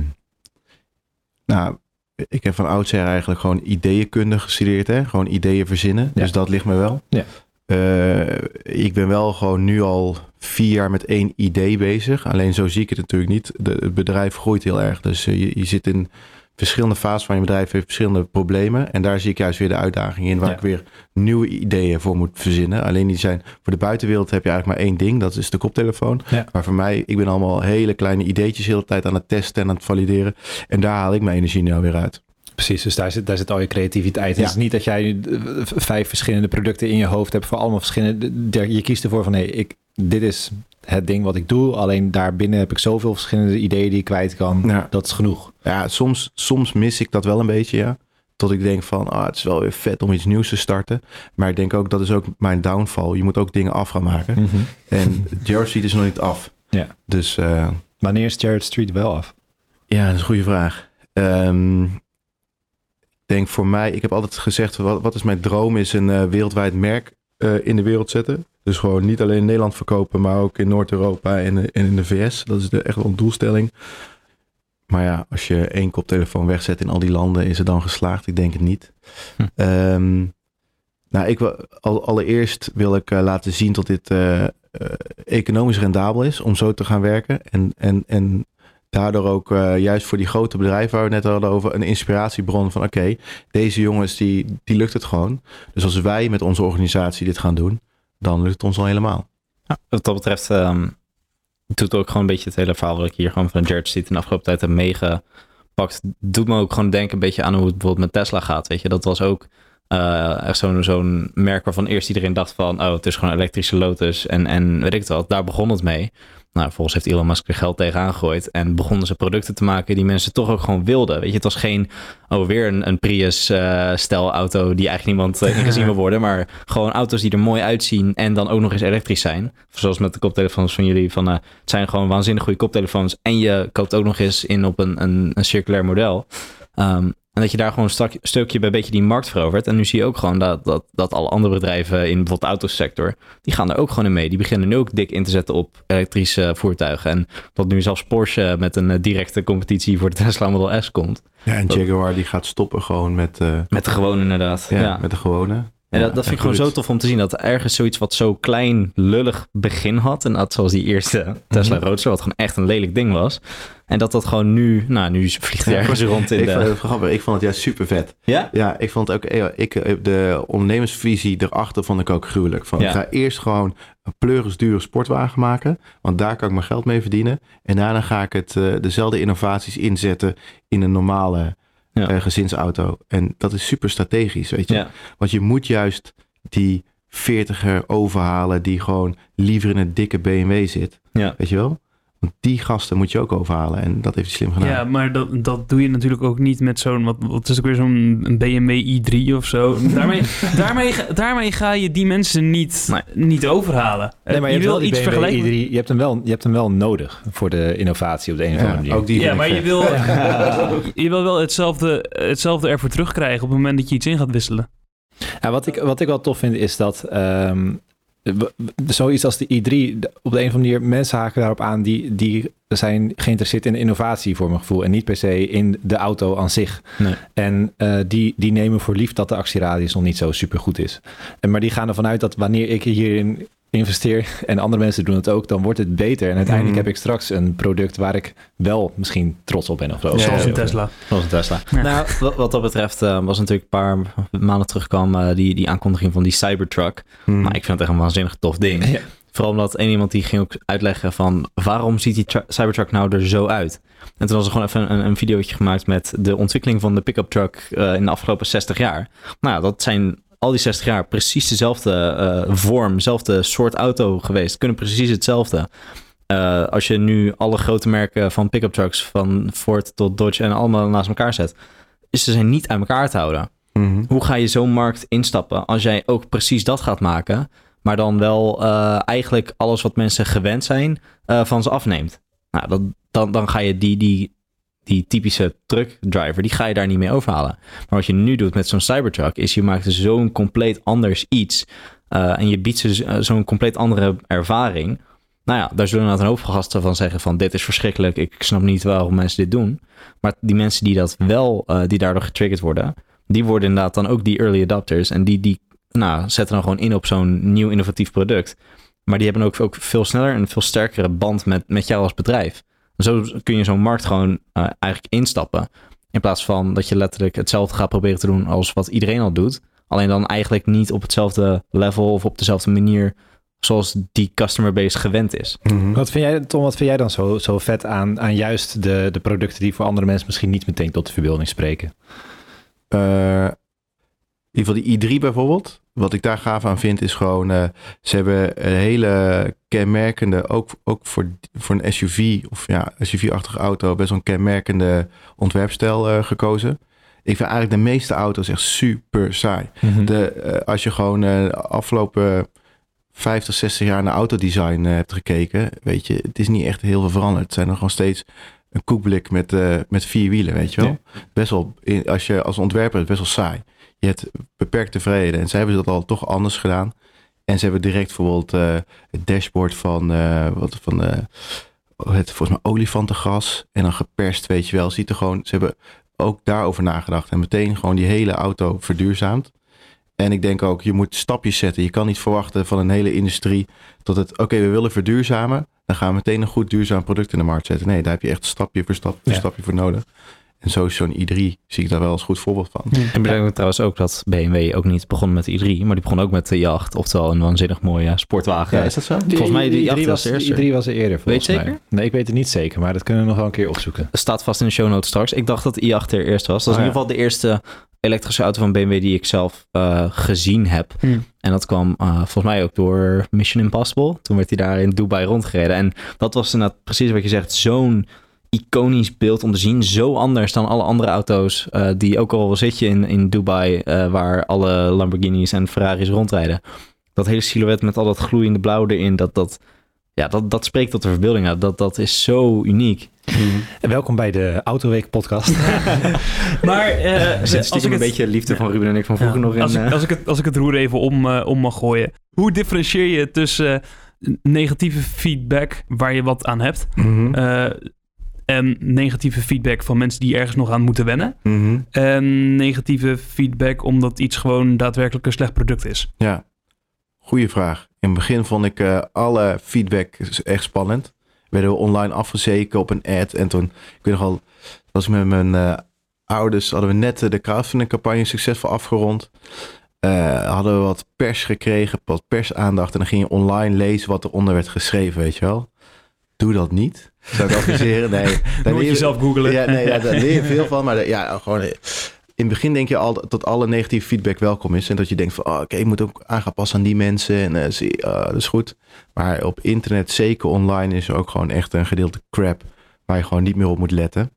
nou, ik heb van oudsher eigenlijk gewoon ideeënkunde gestudeerd. Hè? Gewoon ideeën verzinnen. Ja. Dus dat ligt me wel. Ja. Eh, ik ben wel gewoon nu al vier jaar met één idee bezig. Alleen zo zie ik het natuurlijk niet. De, het bedrijf groeit heel erg. Dus eh, je, je zit in verschillende fases van je bedrijf. Heeft verschillende problemen. En daar zie ik juist weer de uitdaging in. Waar Ja. ik weer nieuwe ideeën voor moet verzinnen. Alleen die zijn voor de buitenwereld heb je eigenlijk maar één ding. Dat is de koptelefoon. Ja. Maar voor mij, ik ben allemaal hele kleine ideetjes de hele tijd aan het testen en aan het valideren. En daar haal ik mijn energie nou weer uit. Precies, dus daar zit, daar zit al je creativiteit. Ja. Het is niet dat jij eh, vijf verschillende producten in je hoofd hebt voor allemaal verschillende. Je kiest ervoor van nee, ik, dit is het ding wat ik doe. Alleen daarbinnen heb ik zoveel verschillende ideeën die ik kwijt kan. Ja. Dat is genoeg. Ja, soms, soms mis ik dat wel een beetje, ja. Tot ik denk van, ah, het is wel weer vet om iets nieuws te starten. Maar ik denk ook, dat is ook mijn downfall. Je moet ook dingen af gaan maken. En Jared Street is nog niet af. Ja. Dus eh, Wanneer is Jared Street wel af? ja, dat is een goede vraag. Ehm, ik denk voor mij, ik heb altijd gezegd, wat, wat is mijn droom, is een eh, wereldwijd merk eh, in de wereld zetten. Dus gewoon niet alleen in Nederland verkopen, maar ook in Noord-Europa en, eh, en in de VS. Dat is de, echt wel een doelstelling. Maar ja, als je één koptelefoon wegzet in al die landen, is het dan geslaagd? Ik denk het niet. Hm. Ehm, nou, ik wil, al, allereerst wil ik eh, laten zien dat dit economisch rendabel is om zo te gaan werken. En, en, en daardoor ook eh, juist voor die grote bedrijven waar we net hadden over een inspiratiebron van oké, deze jongens die, die lukt het gewoon. Dus als wij met onze organisatie dit gaan doen, dan lukt het ons al helemaal. Ja, wat dat betreft ehm, doet ook gewoon een beetje het hele verhaal wat ik hier gewoon van Jared Street in de afgelopen tijd heb meegepakt. Doet me ook gewoon denken een beetje aan hoe het bijvoorbeeld met Tesla gaat. Weet je, dat was ook eh, echt zo'n zo'n merk waarvan eerst iedereen dacht van, oh, het is gewoon elektrische Lotus en, en weet ik het wat. Daar begon het mee. Nou, volgens heeft Elon Musk er geld tegenaan gegooid en begonnen ze producten te maken die mensen toch ook gewoon wilden. Weet je, het was geen, oh, weer een, een Prius-stijl auto die eigenlijk niemand eh, (laughs) ingezien wil worden, maar gewoon auto's die er mooi uitzien en dan ook nog eens elektrisch zijn. Zoals met de koptelefoons van jullie, van, eh, het zijn gewoon waanzinnig goede koptelefoons en je koopt ook nog eens in op een, een, een circulair model. Ehm, en dat je daar gewoon een stak- stukje bij een beetje die markt verovert. En nu zie je ook gewoon dat, dat, dat alle andere bedrijven in bijvoorbeeld de autosector, die gaan er ook gewoon in mee. Die beginnen nu ook dik in te zetten op elektrische voertuigen. En dat nu zelfs Porsche met een eh, directe competitie voor de Tesla Model S komt. Ja, en Jaguar die gaat stoppen gewoon met, eh, Met de gewone inderdaad. ja, Ja, met de gewone. En dat, dat vind ik gewoon zo tof om te zien. Dat ergens zoiets wat zo klein, lullig begin had. En dat zoals die eerste Tesla Roadster, wat gewoon echt een lelijk ding was. En dat dat gewoon nu, nou nu vliegt hij Ja, ergens rond in Ik vond de... het grappig. Ik vond het juist super vet. Ja? Ja, ik vond het ook. eh, Ik, eh, de ondernemersvisie erachter vond ik ook gruwelijk. Van, Ja. Ik ga eerst gewoon een pleuris dure sportwagen maken. Want daar kan ik mijn geld mee verdienen. En daarna ga ik het, eh, dezelfde innovaties inzetten in een normale Ja. eh, gezinsauto. En dat is super strategisch, weet je. Ja. Want je moet juist die veertiger overhalen die gewoon liever in een dikke BMW zit. Ja. Weet je wel? Want die gasten moet je ook overhalen. En dat heeft hij slim gedaan. Ja, maar dat, dat doe je natuurlijk ook niet met zo'n, wat, wat is ook weer zo'n een BMW i3 of zo. (laughs) Daarmee, daarmee, ga- daarmee ga je die mensen niet, Nee. niet overhalen. Nee, maar je, je hebt wil iets BMW vergelijken. i3, je hebt, hem wel, je hebt hem wel nodig voor de innovatie op de een of andere Ja, manier. ook die Ja, maar je wil, (laughs) (laughs) je wil wel hetzelfde, hetzelfde ervoor terugkrijgen op het moment dat je iets in gaat wisselen. Ja, wat, ik, wat ik wel tof vind is dat ehm, zoiets als de i3, de- op de een of andere manier, mensen haken daarop aan die, die zijn geïnteresseerd in de innovatie voor mijn gevoel en niet per se in de auto aan zich. Nee. En eh, die, die nemen voor lief dat de actieradius nog niet zo super goed is. En, maar die gaan ervan uit dat wanneer ik hierin investeer en andere mensen doen het ook, dan wordt het beter. En uiteindelijk Mhm. heb ik straks een product waar ik wel misschien trots op ben of zo. Ja, Zoals een. Tesla. Zoals een Tesla. Ja. Nou, wat, wat dat betreft eh, was natuurlijk een paar maanden terug kwam eh, die, die aankondiging van die Cybertruck. Hmm. Maar ik vind het echt een waanzinnig tof ding. Ja. Vooral omdat één iemand die ging ook uitleggen van waarom ziet die Cybertruck nou er zo uit? En toen was er gewoon even een, een videootje gemaakt met de ontwikkeling van de pick-up truck eh, in de afgelopen 60 jaar. Nou ja, dat zijn al die 60 jaar precies dezelfde eh, vorm, dezelfde soort auto geweest. Kunnen precies hetzelfde. Eh, als je nu alle grote merken van pick-up trucks, van Ford tot Dodge en allemaal naast elkaar zet, is ze zijn niet uit elkaar te houden. Mhm. Hoe ga je zo'n markt instappen als jij ook precies dat gaat maken, maar dan wel eh, eigenlijk alles wat mensen gewend zijn van ze afneemt? Nou, dat, dan, dan ga je die, die, die typische truckdriver, die ga je daar niet mee overhalen. Maar wat je nu doet met zo'n Cybertruck, is je maakt zo'n compleet anders iets eh, en je biedt ze zo- zo'n compleet andere ervaring. Nou ja, daar zullen een hoop gasten van zeggen van dit is verschrikkelijk, ik snap niet waarom mensen dit doen. Maar die mensen die dat wel, eh, die daardoor getriggerd worden, die worden inderdaad dan ook die early adopters. En die, die nou, zetten dan gewoon in op zo'n nieuw innovatief product. Maar die hebben ook, ook veel sneller en veel sterkere band met, met jou als bedrijf. Zo kun je zo'n markt gewoon eh, eigenlijk instappen. In plaats van dat je letterlijk hetzelfde gaat proberen te doen als wat iedereen al doet. Alleen dan eigenlijk niet op hetzelfde level of op dezelfde manier zoals die customer base gewend is. Mhm. Wat vind jij, Tom, wat vind jij dan zo, zo vet aan, aan juist de, de producten die voor andere mensen misschien niet meteen tot de verbeelding spreken? Eh, ieder geval die i3 bijvoorbeeld. Wat ik daar gaaf aan vind is gewoon... eh, ze hebben een hele kenmerkende... ook, ook voor, voor een SUV of ja, SUV-achtige auto... best wel een kenmerkende ontwerpstijl eh, gekozen. Ik vind eigenlijk de meeste auto's echt super saai. De, eh, als je gewoon de afgelopen 50, 60 jaar naar autodesign hebt gekeken... weet je, het is niet echt heel veel veranderd. Het zijn er gewoon steeds een koekblik met, met vier wielen, weet je wel. Best wel, als je als ontwerper best wel saai. Je hebt beperkte vrede. En ze hebben dat al toch anders gedaan. En ze hebben direct bijvoorbeeld eh, het dashboard van, eh, wat, van eh, het volgens mij olifantengras. En dan geperst, weet je wel. Ziet er gewoon, ze hebben ook daarover nagedacht. En meteen gewoon die hele auto verduurzaamd. En ik denk ook, je moet stapjes zetten. Je kan niet verwachten van een hele industrie tot het, oké, we willen verduurzamen. Dan gaan we meteen een goed duurzaam product in de markt zetten. Nee, daar heb je echt stapje voor stapje voor Ja. stapje voor nodig. En zo is zo'n i3, zie ik daar wel als goed voorbeeld van. En bedenk trouwens ook dat BMW ook niet begon met de i3, maar die begon ook met de jacht. Oftewel een waanzinnig mooie sportwagen. is dat zo? Volgens mij die I3 achter was, was de eerste. die I3 was er eerder volgens je mij. zeker? Nee, ik weet het niet zeker, maar dat kunnen we nog wel een keer opzoeken. staat vast in de show notes straks. Ik dacht dat de i8 er eerst was. Dat is Oh, in ieder geval de eerste elektrische auto van BMW die ik zelf eh, gezien heb. Hm. En dat kwam eh, volgens mij ook door Mission Impossible. Toen werd hij daar in Dubai rondgereden. En dat was inderdaad precies wat je zegt. Zo'n iconisch beeld om te zien. Zo anders dan alle andere auto's. eh, die ook al zit je in, in Dubai. eh, waar alle Lamborghinis en Ferraris rondrijden. Dat hele silhouet met al dat gloeiende blauw erin. Dat, dat, ja, dat, dat spreekt tot de verbeelding uit. Dat, dat is zo uniek. En welkom bij de Autoweek podcast. (laughs) Maar eh, Er zit als ik een het, beetje liefde van Ruben en ik van vroeger Ja, nog in. als, ik, als, ik het, als ik het roer even om, eh, om mag gooien. Hoe differentieer je tussen negatieve feedback waar je wat aan hebt... Mhm. eh, en negatieve feedback van mensen die ergens nog aan moeten wennen... Mhm. en negatieve feedback omdat iets gewoon daadwerkelijk een slecht product is. Ja, goede vraag. In het begin vond ik eh, alle feedback echt spannend. Werden we online afgezeken op een ad. En toen, ik weet nog al, was ik met mijn eh, ouders, hadden we net eh, de crowdfunding campagne succesvol afgerond. Hadden we wat pers gekregen, wat persaandacht. En dan ging je online lezen wat eronder werd geschreven, weet je wel. doe dat niet. Zou ik adviseren? Nee. (laughs) Daar Nooit leer je- jezelf googlen. Ja, nee, ja, (laughs) daar leer je veel van. Maar ja, gewoon... eh, In het begin denk je al dat alle negatieve feedback welkom is. En dat je denkt van, oh, oké, ik moet ook aan gaan passen aan die mensen. En eh, zie, ah, dat is goed. Maar op internet, zeker online, is er ook gewoon echt een gedeelte crap. Waar je gewoon niet meer op moet letten.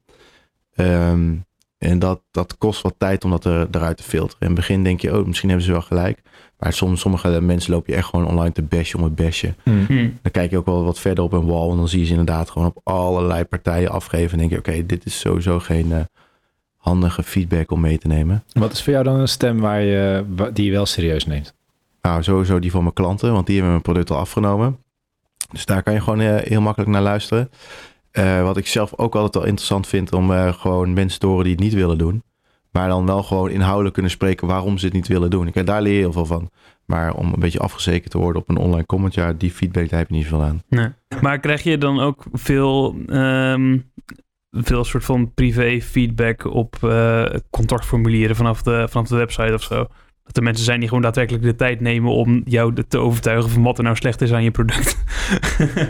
Ehm, en dat, dat kost wat tijd om dat er, eruit te filteren. In het begin denk je, oh, misschien hebben ze wel gelijk. Maar soms, sommige mensen loop je echt gewoon online te bashen om het bashen. Hmm. Hm. Dan kijk je ook wel wat verder op een wall. En dan zie je ze inderdaad gewoon op allerlei partijen afgeven. En denk je, oké, dit is sowieso geen eh, handige feedback om mee te nemen. Wat is voor jou dan een stem waar je, die je wel serieus neemt? Nou, sowieso die van mijn klanten, want die hebben mijn product al afgenomen. Dus daar kan je gewoon eh, heel makkelijk naar luisteren. Eh, wat ik zelf ook altijd wel interessant vind om eh, gewoon mensen te horen die het niet willen doen. Maar dan wel gewoon inhoudelijk kunnen spreken waarom ze het niet willen doen. Daar leer je heel veel van. Maar om een beetje afgezekerd te worden op een online comment, ja, die feedback daar heb je niet veel aan. Nee. Maar krijg je dan ook veel, ehm, veel soort van privé feedback op eh, contactformulieren vanaf de, vanaf de website of zo? Dat er mensen zijn die gewoon daadwerkelijk de tijd nemen om jou te overtuigen van wat er nou slecht is aan je product. (laughs)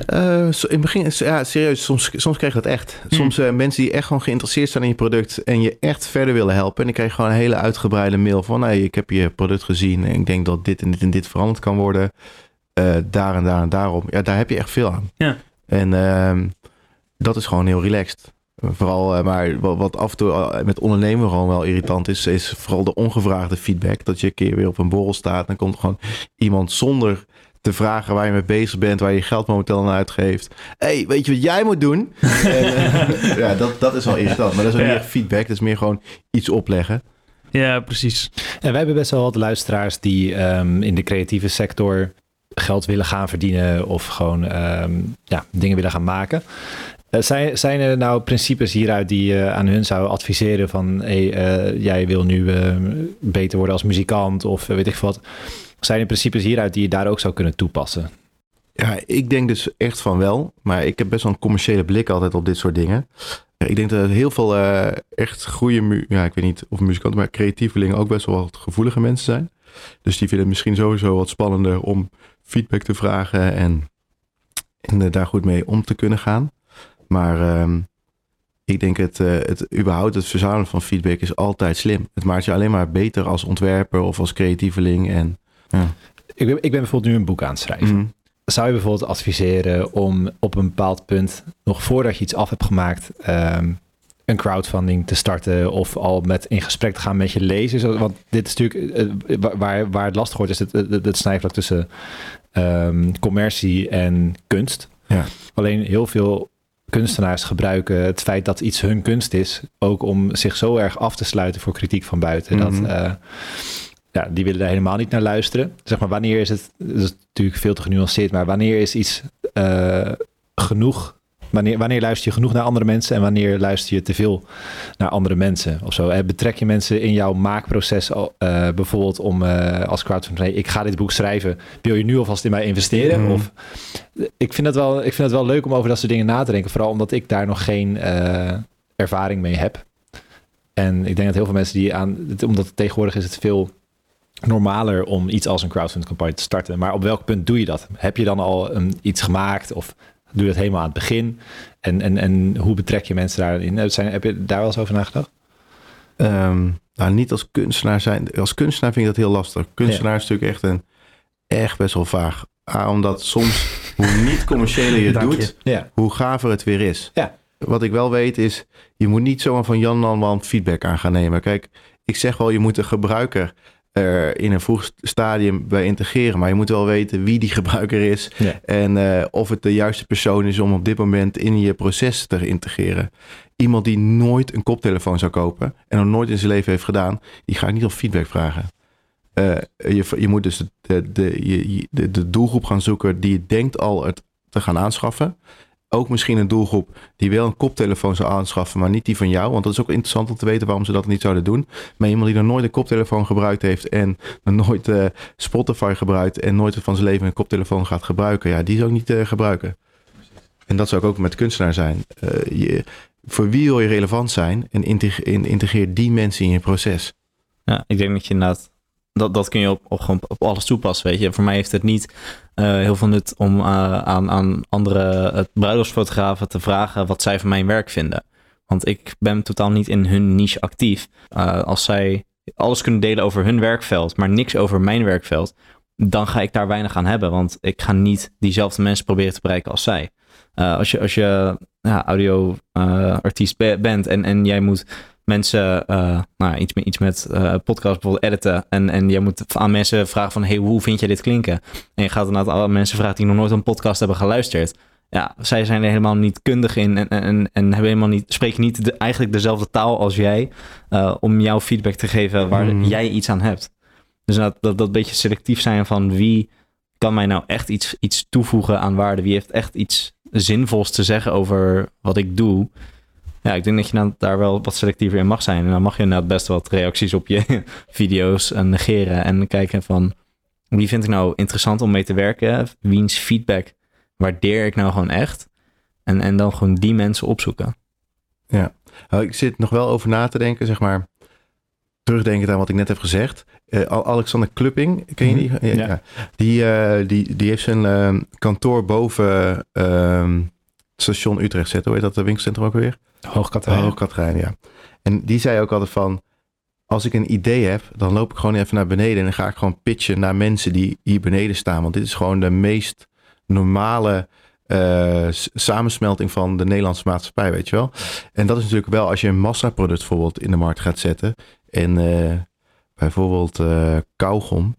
Eh, in het begin, ja, serieus, soms, soms krijg je dat echt. Soms eh, mensen die echt gewoon geïnteresseerd zijn in je product en je echt verder willen helpen. En dan krijg je gewoon een hele uitgebreide mail van, hey, ik heb je product gezien en ik denk dat dit en dit en dit veranderd kan worden. Eh, daar en daar en daarom. Ja, daar heb je echt veel aan. Ja. En ehm, dat is gewoon heel relaxed. Vooral, eh, maar wat, af en toe eh, met ondernemen gewoon wel irritant is, is vooral de ongevraagde feedback. Dat je een keer weer op een borrel staat en dan komt gewoon iemand zonder te vragen waar je mee bezig bent, waar je geld momenteel aan uitgeeft. hey, weet je wat jij moet doen? (laughs) en, eh, ja, dat, dat is wel irritant. Maar dat is ook Ja. niet echt feedback, dat is meer gewoon iets opleggen. ja, precies. En wij hebben best wel wat luisteraars die ehm, in de creatieve sector geld willen gaan verdienen of gewoon ehm, ja, dingen willen gaan maken. Eh, zijn, zijn er nou principes hieruit die je aan hun zou adviseren van hey, eh, jij wil nu eh, beter worden als muzikant of weet ik wat. Zijn er principes hieruit die je daar ook zou kunnen toepassen? Ja, ik denk dus echt van wel. Maar ik heb best wel een commerciële blik altijd op dit soort dingen. Ik denk dat heel veel echt goede, ja, ik weet niet of muzikanten, maar creatievelingen ook best wel wat gevoelige mensen zijn. Dus die vinden het misschien sowieso wat spannender om feedback te vragen en, en daar goed mee om te kunnen gaan. Maar ehm, ik denk het, eh, het überhaupt het verzamelen van feedback is altijd slim. Het maakt je alleen maar beter als ontwerper of als creatieveling. En, ja. Ik ben, ik ben bijvoorbeeld nu een boek aan het schrijven. Mhm. Zou je bijvoorbeeld adviseren om op een bepaald punt, nog voordat je iets af hebt gemaakt, ehm, een crowdfunding te starten of al met in gesprek te gaan met je lezers? Want dit is natuurlijk eh, wa- waar, waar het lastig wordt, is het, het, het snijvlak tussen ehm, commercie en kunst. Ja. Alleen heel veel kunstenaars gebruiken het feit dat iets hun kunst is, ook om zich zo erg af te sluiten voor kritiek van buiten. Mhm. Dat, eh, ja, die willen daar helemaal niet naar luisteren. Zeg maar, wanneer is het, dat is natuurlijk veel te genuanceerd, maar wanneer is iets eh, genoeg? Wanneer, wanneer luister je genoeg naar andere mensen en wanneer luister je te veel naar andere mensen of zo? Eh, Betrek je mensen in jouw maakproces eh, bijvoorbeeld om eh, als crowdfunding, ik ga dit boek schrijven, wil je nu alvast in mij investeren? Mhm. Of, ik, vind het wel, ik vind het wel leuk om over dat soort dingen na te denken, vooral omdat ik daar nog geen ervaring mee heb. En ik denk dat heel veel mensen die aan, omdat tegenwoordig is het veel normaler om iets als een crowdfunding campagne te starten. Maar op welk punt doe je dat? Heb je dan al een, iets gemaakt of doe je dat helemaal aan het begin? En, en, en hoe betrek je mensen daarin? Zijn, heb je daar wel eens over nagedacht? Ehm, nou, niet als kunstenaar zijn. Als kunstenaar vind ik dat heel lastig. Kunstenaar is natuurlijk echt een echt best wel vaag. A, omdat soms hoe niet commerciëler je het (laughs) Dank je. doet, Ja. hoe gaver het weer is. Ja. Wat ik wel weet is, je moet niet zomaar van Jan Lanman feedback aan gaan nemen. Kijk, ik zeg wel, je moet de gebruiker er in een vroeg stadium bij integreren. Maar je moet wel weten wie die gebruiker is. Ja. En eh, of het de juiste persoon is om op dit moment in je proces te integreren. Iemand die nooit een koptelefoon zou kopen en nog nooit in zijn leven heeft gedaan, die ga ik niet op feedback vragen. Eh, je, je moet dus de, de, de, de doelgroep gaan zoeken die je denkt al het te gaan aanschaffen. Ook misschien een doelgroep die wel een koptelefoon zou aanschaffen, maar niet die van jou. Want dat is ook interessant om te weten waarom ze dat niet zouden doen. Maar iemand die nog nooit een koptelefoon gebruikt heeft en nog nooit eh, Spotify gebruikt en nooit van zijn leven een koptelefoon gaat gebruiken, ja, die zou ik niet eh, gebruiken. En dat zou ook ook met kunstenaar zijn. Eh, je, voor wie wil je relevant zijn en integ- en integreer die mensen in je proces. Ja, ik denk dat je inderdaad dat, dat kun je op, op, op alles toepassen, weet je. Voor mij heeft het niet uh, heel veel nut om uh, aan, aan andere uh, bruiloftsfotografen te vragen wat zij van mijn werk vinden. Want ik ben totaal niet in hun niche actief. als zij alles kunnen delen over hun werkveld, maar niks over mijn werkveld, dan ga ik daar weinig aan hebben. Want ik ga niet diezelfde mensen proberen te bereiken als zij. als je, als je ja, audio-artiest bent en, en jij moet mensen uh, nou, iets, met, iets met uh, podcast bijvoorbeeld editen. En, en je moet aan mensen vragen van, hey, hoe vind je dit klinken? En je gaat dan naar alle mensen vragen die nog nooit een podcast hebben geluisterd. Ja, zij zijn er helemaal niet kundig in en, en, en hebben helemaal niet, spreken niet de, eigenlijk dezelfde taal als jij uh, om jouw feedback te geven waar mm. jij iets aan hebt. Dus dat, dat, dat beetje selectief zijn van wie kan mij nou echt iets, iets toevoegen aan waarde? Wie heeft echt iets zinvols te zeggen over wat ik doe? Ja, ik denk dat je nou daar wel wat selectiever in mag zijn. En dan mag je inderdaad best wat reacties op je (laughs) video's negeren. En kijken van wie vind ik nou interessant om mee te werken? Wiens feedback waardeer ik nou gewoon echt? En, en dan gewoon die mensen opzoeken. Ja, nou, ik zit nog wel over na te denken, zeg maar. Terugdenken aan wat ik net heb gezegd. Uh, Alexander Klupping, ken je die? Mhm. Ja. ja. Die, uh, die, die heeft zijn uh, kantoor boven ehm, station Utrecht zetten. Hoe heet dat, de winkelcentrum ook weer? Hoogkaterijn. Hoogkaterijn, ja. En die zei ook altijd van, als ik een idee heb, dan loop ik gewoon even naar beneden en dan ga ik gewoon pitchen naar mensen die hier beneden staan. Want dit is gewoon de meest normale uh, samensmelting van de Nederlandse maatschappij, weet je wel. En dat is natuurlijk wel als je een massaproduct bijvoorbeeld in de markt gaat zetten. En uh, bijvoorbeeld uh, kauwgom.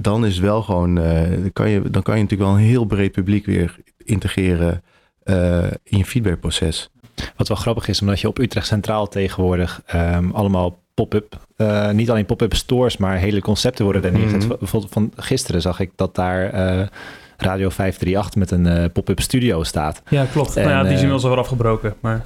dan is wel gewoon, dan, kan je, dan kan je natuurlijk wel een heel breed publiek weer integreren in je feedbackproces. Wat wel grappig is, omdat je op Utrecht Centraal tegenwoordig um, allemaal pop-up, uh, niet alleen pop-up stores, maar hele concepten worden er neergezet. Mm -hmm. Bijvoorbeeld van gisteren zag ik dat daar uh, Radio 538 met een uh, pop-up studio staat. Ja, klopt. En, nou ja, die is inmiddels alweer afgebroken. Maar...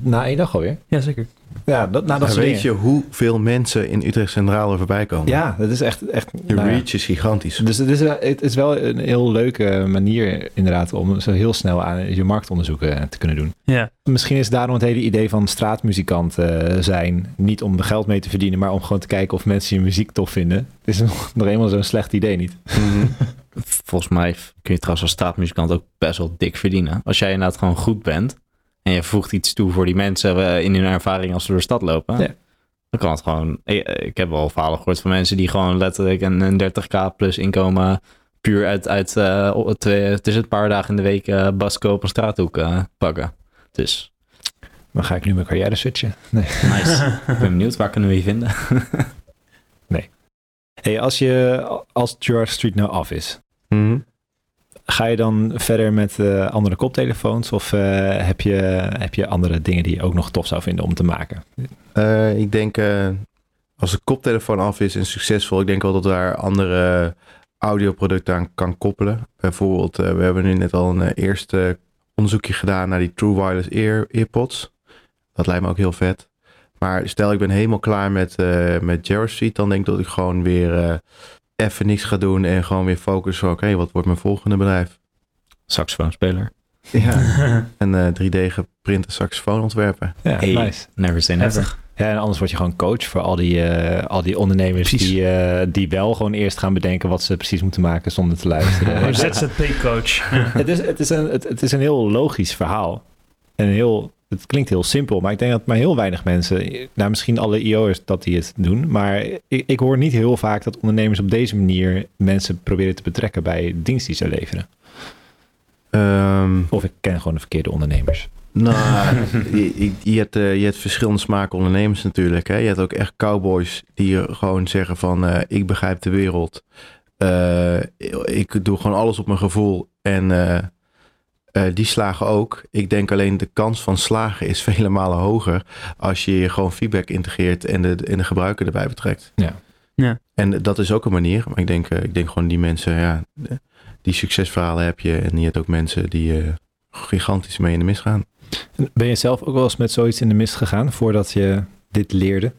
Na één dag alweer? Ja, zeker. Ja, dat, nou, dat weet je hoeveel mensen in Utrecht Centraal er voorbij komen? Ja, dat is echt... echt de nou, reach is gigantisch. Dus het is, het is wel een heel leuke manier inderdaad om zo heel snel aan je marktonderzoeken te kunnen doen. Ja. Misschien is daarom het hele idee van straatmuzikant uh, zijn niet om er geld mee te verdienen, maar om gewoon te kijken of mensen je muziek tof vinden. Het is (laughs) nog eenmaal zo'n slecht idee niet. Mm -hmm. (laughs) Volgens mij kun je trouwens als straatmuzikant ook best wel dik verdienen. Als jij inderdaad gewoon goed bent en je voegt iets toe voor die mensen uh, in hun ervaring als ze door de stad lopen. Ja. Dan kan het gewoon. Ik, ik, heb wel verhalen gehoord van mensen die gewoon letterlijk een, een 30k plus inkomen puur uit, uit uh, twee, tussen een paar dagen in de week uh, Basco op een straathoek pakken. Dus. Dan ga ik nu mijn carrière switchen. Nee. (laughs) Nice. ik ben benieuwd, waar kunnen we je vinden? (laughs) nee. Hey, als je als George Street nou af is, mm -hmm. Ga je dan verder met uh, andere koptelefoons of uh, heb, je, heb je andere dingen die je ook nog tof zou vinden om te maken? Uh, ik denk als de koptelefoon af is en succesvol, ik denk wel dat daar andere audioproducten aan kan koppelen. Bijvoorbeeld, we hebben nu net al een eerste onderzoekje gedaan naar die True Wireless Ear, Earpods. Dat lijkt me ook heel vet. Maar stel ik ben helemaal klaar met, uh, met dan denk ik dat ik gewoon weer even niks ga doen en gewoon weer focussen. Oké, okay, wat wordt mijn volgende bedrijf? Saxofoonspeler. Ja, een uh, 3D geprinte saxofoon ontwerpen. Ja, hey, nice. Never say never. Ja, en anders word je gewoon coach voor al die, uh, al die ondernemers die, uh, die wel gewoon eerst gaan bedenken wat ze precies moeten maken zonder te luisteren. (laughs) ZZP-coach. het, is, het, is een, het, het is een heel logisch verhaal. En heel, het klinkt heel simpel, maar ik denk dat maar heel weinig mensen, nou misschien alle IO'ers dat die het doen, maar ik, ik hoor niet heel vaak dat ondernemers op deze manier mensen proberen te betrekken bij dienst die ze leveren. Um, of ik ken gewoon de verkeerde ondernemers. Nou, (laughs) je, je, hebt, uh, je hebt verschillende smaken ondernemers natuurlijk. Hè? Je hebt ook echt cowboys die gewoon zeggen van uh, ik begrijp de wereld. Uh, ik doe gewoon alles op mijn gevoel. En die slagen ook. Ik denk alleen de kans van slagen is (laughs) vele malen hoger als je gewoon feedback integreert en de, en de gebruiker erbij betrekt. Ja. ja. En dat is ook een manier. Maar ik denk, ik denk gewoon die mensen, ja, die succesverhalen heb je. En je hebt ook mensen die gigantisch mee in de mis gaan. Ben je zelf ook wel eens met zoiets in de mist gegaan voordat je dit leerde?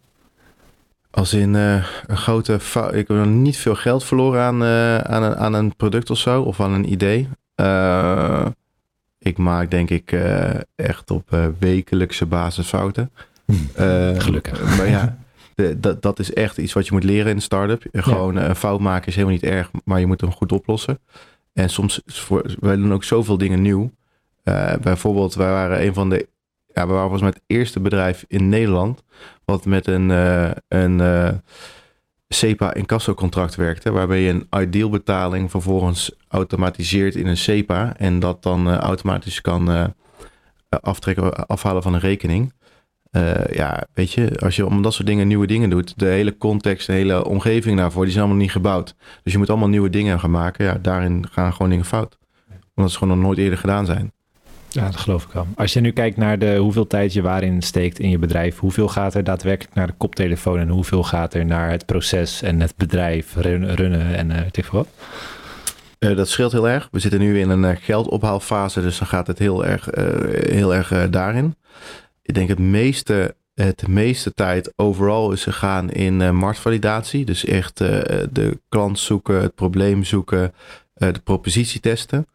Als in uh, een grote fout. Ik heb nog niet veel geld verloren aan, uh, aan, een, aan een product of zo, of aan een idee. Uh, ik maak denk ik echt op wekelijkse basis fouten. Gelukkig. Maar ja, (laughs) de, dat, dat is echt iets wat je moet leren in een start-up. Gewoon eh, een fout maken is helemaal niet erg, maar je moet hem goed oplossen. En soms, voor, wij doen ook zoveel dingen nieuw. Eh, bijvoorbeeld, wij waren een van de, ja, we waren volgens mij het eerste bedrijf in Nederland wat met een, eh, een eh, SEPA incasso contract werkte, waarbij je een ideal betaling vervolgens automatiseert in een SEPA en dat dan eh, automatisch kan eh, aftrekken, afhalen van een rekening. Eh, ja, weet je, als je om dat soort dingen nieuwe dingen doet, de hele context, de hele omgeving daarvoor, die zijn allemaal niet gebouwd. Dus je moet allemaal nieuwe dingen gaan maken. Ja, daarin gaan gewoon dingen fout. Omdat ze gewoon nog nooit eerder gedaan zijn. Ja, dat geloof ik wel. Als je nu kijkt naar de, hoeveel tijd je waarin steekt in je bedrijf, hoeveel gaat er daadwerkelijk naar de koptelefoon en hoeveel gaat er naar het proces en het bedrijf run- runnen en uh, weet wat? Eh, dat scheelt heel erg. We zitten nu in een eh, geldophaalfase, dus dan gaat het heel erg, heel erg daarin. Ik denk het meeste, het meeste tijd overal is gegaan in marktvalidatie. Dus echt de klant zoeken, het probleem zoeken, de propositie testen.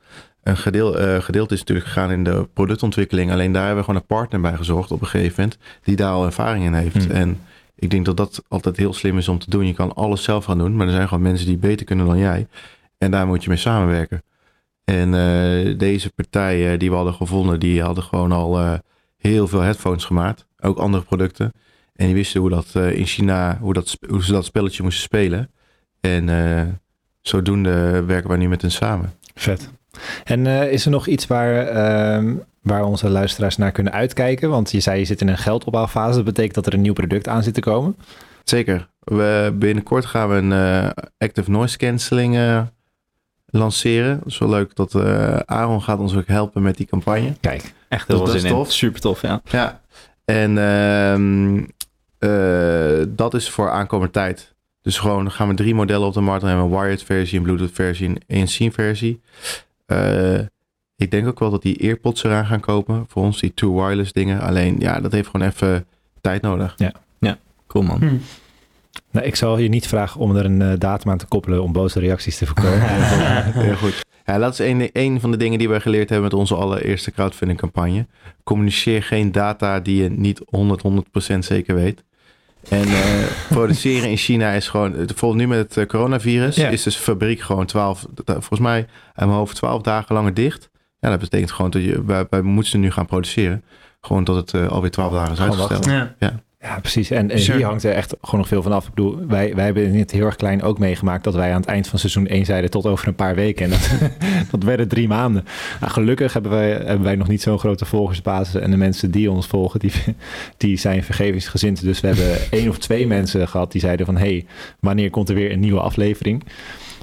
Een gedeel, eh, gedeelte is natuurlijk gegaan in de productontwikkeling. Alleen daar hebben we gewoon een partner bij gezocht op een gegeven moment. Die daar al ervaring in heeft. Hmm. En ik denk dat dat altijd heel slim is om te doen. Je kan alles zelf gaan doen. Maar er zijn gewoon mensen die beter kunnen dan jij. En daar moet je mee samenwerken. En eh, deze partijen die we hadden gevonden, die hadden gewoon al eh, heel veel headphones gemaakt. Ook andere producten. En die wisten hoe dat eh, in China, hoe, dat, hoe ze dat spelletje moesten spelen. En eh, zodoende werken wij nu met hen samen. Vet. En eh, is er nog iets waar, ehm, waar onze luisteraars naar kunnen uitkijken? Want je zei je zit in een geldophaalfase. Dat betekent dat er een nieuw product aan zit te komen. Zeker. We, binnenkort gaan we een eh, active noise cancelling eh, lanceren. Dat is wel leuk dat Aaron gaat ons ook helpen met die campagne. Kijk, Echt heel Dat- is tof. Super tof, ja. Ja, en ehm, eh, dat is voor aankomende tijd. Dus gewoon gaan we drie modellen op de markt. Hebben een wired versie, een Bluetooth versie en een scene versie. Eh, ik denk ook wel dat die earpods eraan gaan kopen. Voor ons, die two wireless dingen. Alleen, ja, dat heeft gewoon even tijd nodig. Cool man. Hm. nou, ik zal je niet vragen om er een eh, datum aan te koppelen om boze reacties te voorkomen. (laughs) Heel goed. Ja, dat is een, een van de dingen die wij geleerd hebben met onze allereerste crowdfunding campagne. Communiceer geen data die je niet 100, 100% zeker weet. En eh, (laughs) produceren in China is gewoon, bijvoorbeeld nu met het eh, coronavirus, Ja. is dus fabriek gewoon 12, volgens mij aan mijn hoofd 12 dagen langer dicht. Ja, dat betekent gewoon dat je, wij, wij moeten nu gaan produceren. Gewoon tot het eh, alweer 12 dagen is uitgesteld. Ja. Ja, precies. En, en Sure. hier hangt er echt gewoon nog veel van af. Ik bedoel, wij, wij hebben het heel erg klein ook meegemaakt dat wij aan het eind van seizoen 1 zeiden tot over een paar weken. En dat, (laughs) dat werden drie maanden. Nou, gelukkig hebben wij, hebben wij nog niet zo'n grote volgersbasis. En de mensen die ons volgen, die, (laughs) die zijn vergevingsgezind. Dus we hebben (laughs) één of twee mensen gehad die zeiden van... hey, wanneer komt er weer een nieuwe aflevering?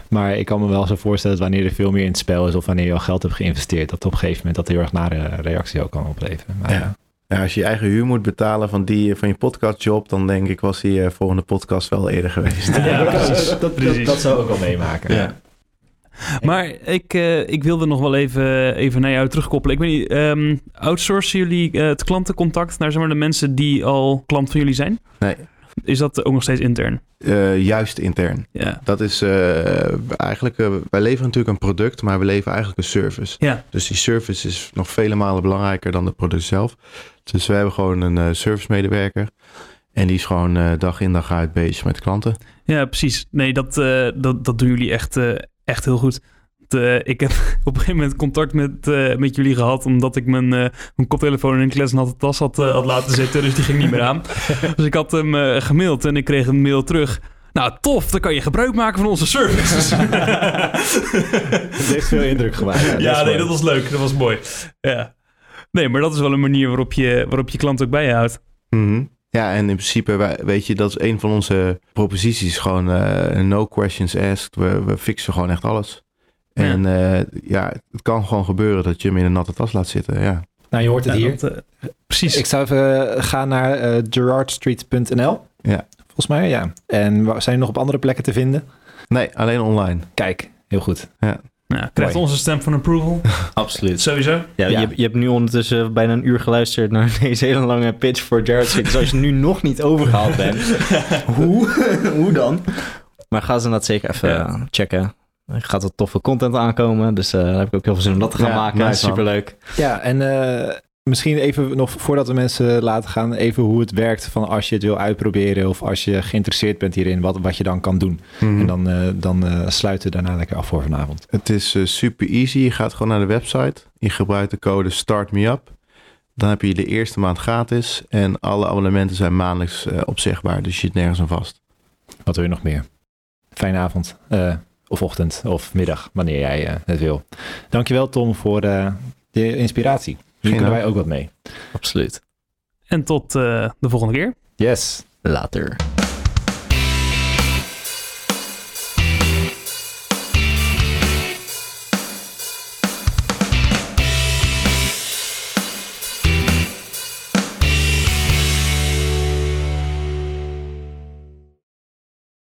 Maar ik kan me wel zo voorstellen dat wanneer er veel meer in het spel is... of wanneer je al geld hebt geïnvesteerd... dat op een gegeven moment dat heel erg nare reactie ook kan opleveren. Maar, Ja. Ja, als je je eigen huur moet betalen van, die, van je podcastjob, dan denk ik was die eh, volgende podcast wel eerder geweest. (laughs) Ja, Ja, dat, precies. dat, dat, zou ook al meemaken. Ja. Maar ik, eh, ik wilde nog wel even, even naar jou terugkoppelen. Ik weet niet, ehm, outsourcen jullie eh, het klantencontact naar zeg maar, de mensen die al klant van jullie zijn? Nee, Is dat ook nog steeds intern? eh, juist intern. Ja. Dat is eh, eigenlijk, eh, wij leveren natuurlijk een product, maar we leveren eigenlijk een service. Ja. Dus die service is nog vele malen belangrijker dan het product zelf. Dus we hebben gewoon een eh, service medewerker. En die is gewoon eh, dag in dag uit bezig met klanten. Ja, precies. Nee, dat, eh, dat, dat doen jullie echt, eh, echt heel goed. Eh, ik heb (laughs) op een gegeven moment contact met, eh, met jullie gehad... omdat ik mijn, eh, mijn koptelefoon in een klesnatte tas had, had laten zitten. Dus die ging niet meer aan. (laughs) dus ik had hem eh, gemaild en ik kreeg een mail terug... Nou, tof, dan kan je gebruik maken van onze services. (laughs) Het heeft veel indruk gemaakt. ja, nee, mooi. dat was leuk. Dat was mooi. Ja. Nee, maar dat is wel een manier waarop je, waarop je klant ook bij je houdt. Mhm. Ja, en in principe, wij- weet je, dat is een van onze proposities. Gewoon eh, no questions asked. We, we fixen gewoon echt alles. Ja. En eh, ja, het kan gewoon gebeuren dat je hem in een natte tas laat zitten. Ja. Nou, je hoort het Ja, hier. dat, eh, precies. Ik zou even gaan naar gerardstreet.nl. Ja. Volgens mij, ja. En zijn er nog op andere plekken te vinden? Nee, alleen online. Kijk, heel goed. Ja, krijgt Mooi. onze stem van approval. (laughs) Absoluut. Sowieso. Ja, Ja. Je, je hebt nu ondertussen bijna een uur geluisterd naar (laughs) deze hele lange pitch voor Jared Street. Dus als je nu nog niet overgehaald bent, (laughs) hoe? hoe dan? Maar ga ze dat zeker even Ja. eh, checken. Er gaat wat toffe content aankomen, dus eh, daar heb ik ook heel veel zin om dat te gaan Ja, maken. nice. Superleuk. Ja, en eh, misschien even nog voordat we mensen laten gaan, even hoe het werkt van als je het wil uitproberen of als je geïnteresseerd bent hierin, wat, wat je dan kan doen. Mhm. En dan, eh, dan eh, sluiten we daarna lekker af voor vanavond. Het is eh, super easy. Je gaat gewoon naar de website. Je gebruikt de code StartMeUp. Dan heb je de eerste maand gratis. En alle abonnementen zijn maandelijks opzegbaar. Dus je zit nergens aan vast. Wat wil je nog meer? Fijne avond, of ochtend, of middag, wanneer jij het wil. Dankjewel Tom voor de inspiratie. Hier kunnen wij ook wat mee. Absoluut. En tot eh, de volgende keer. Yes. Later.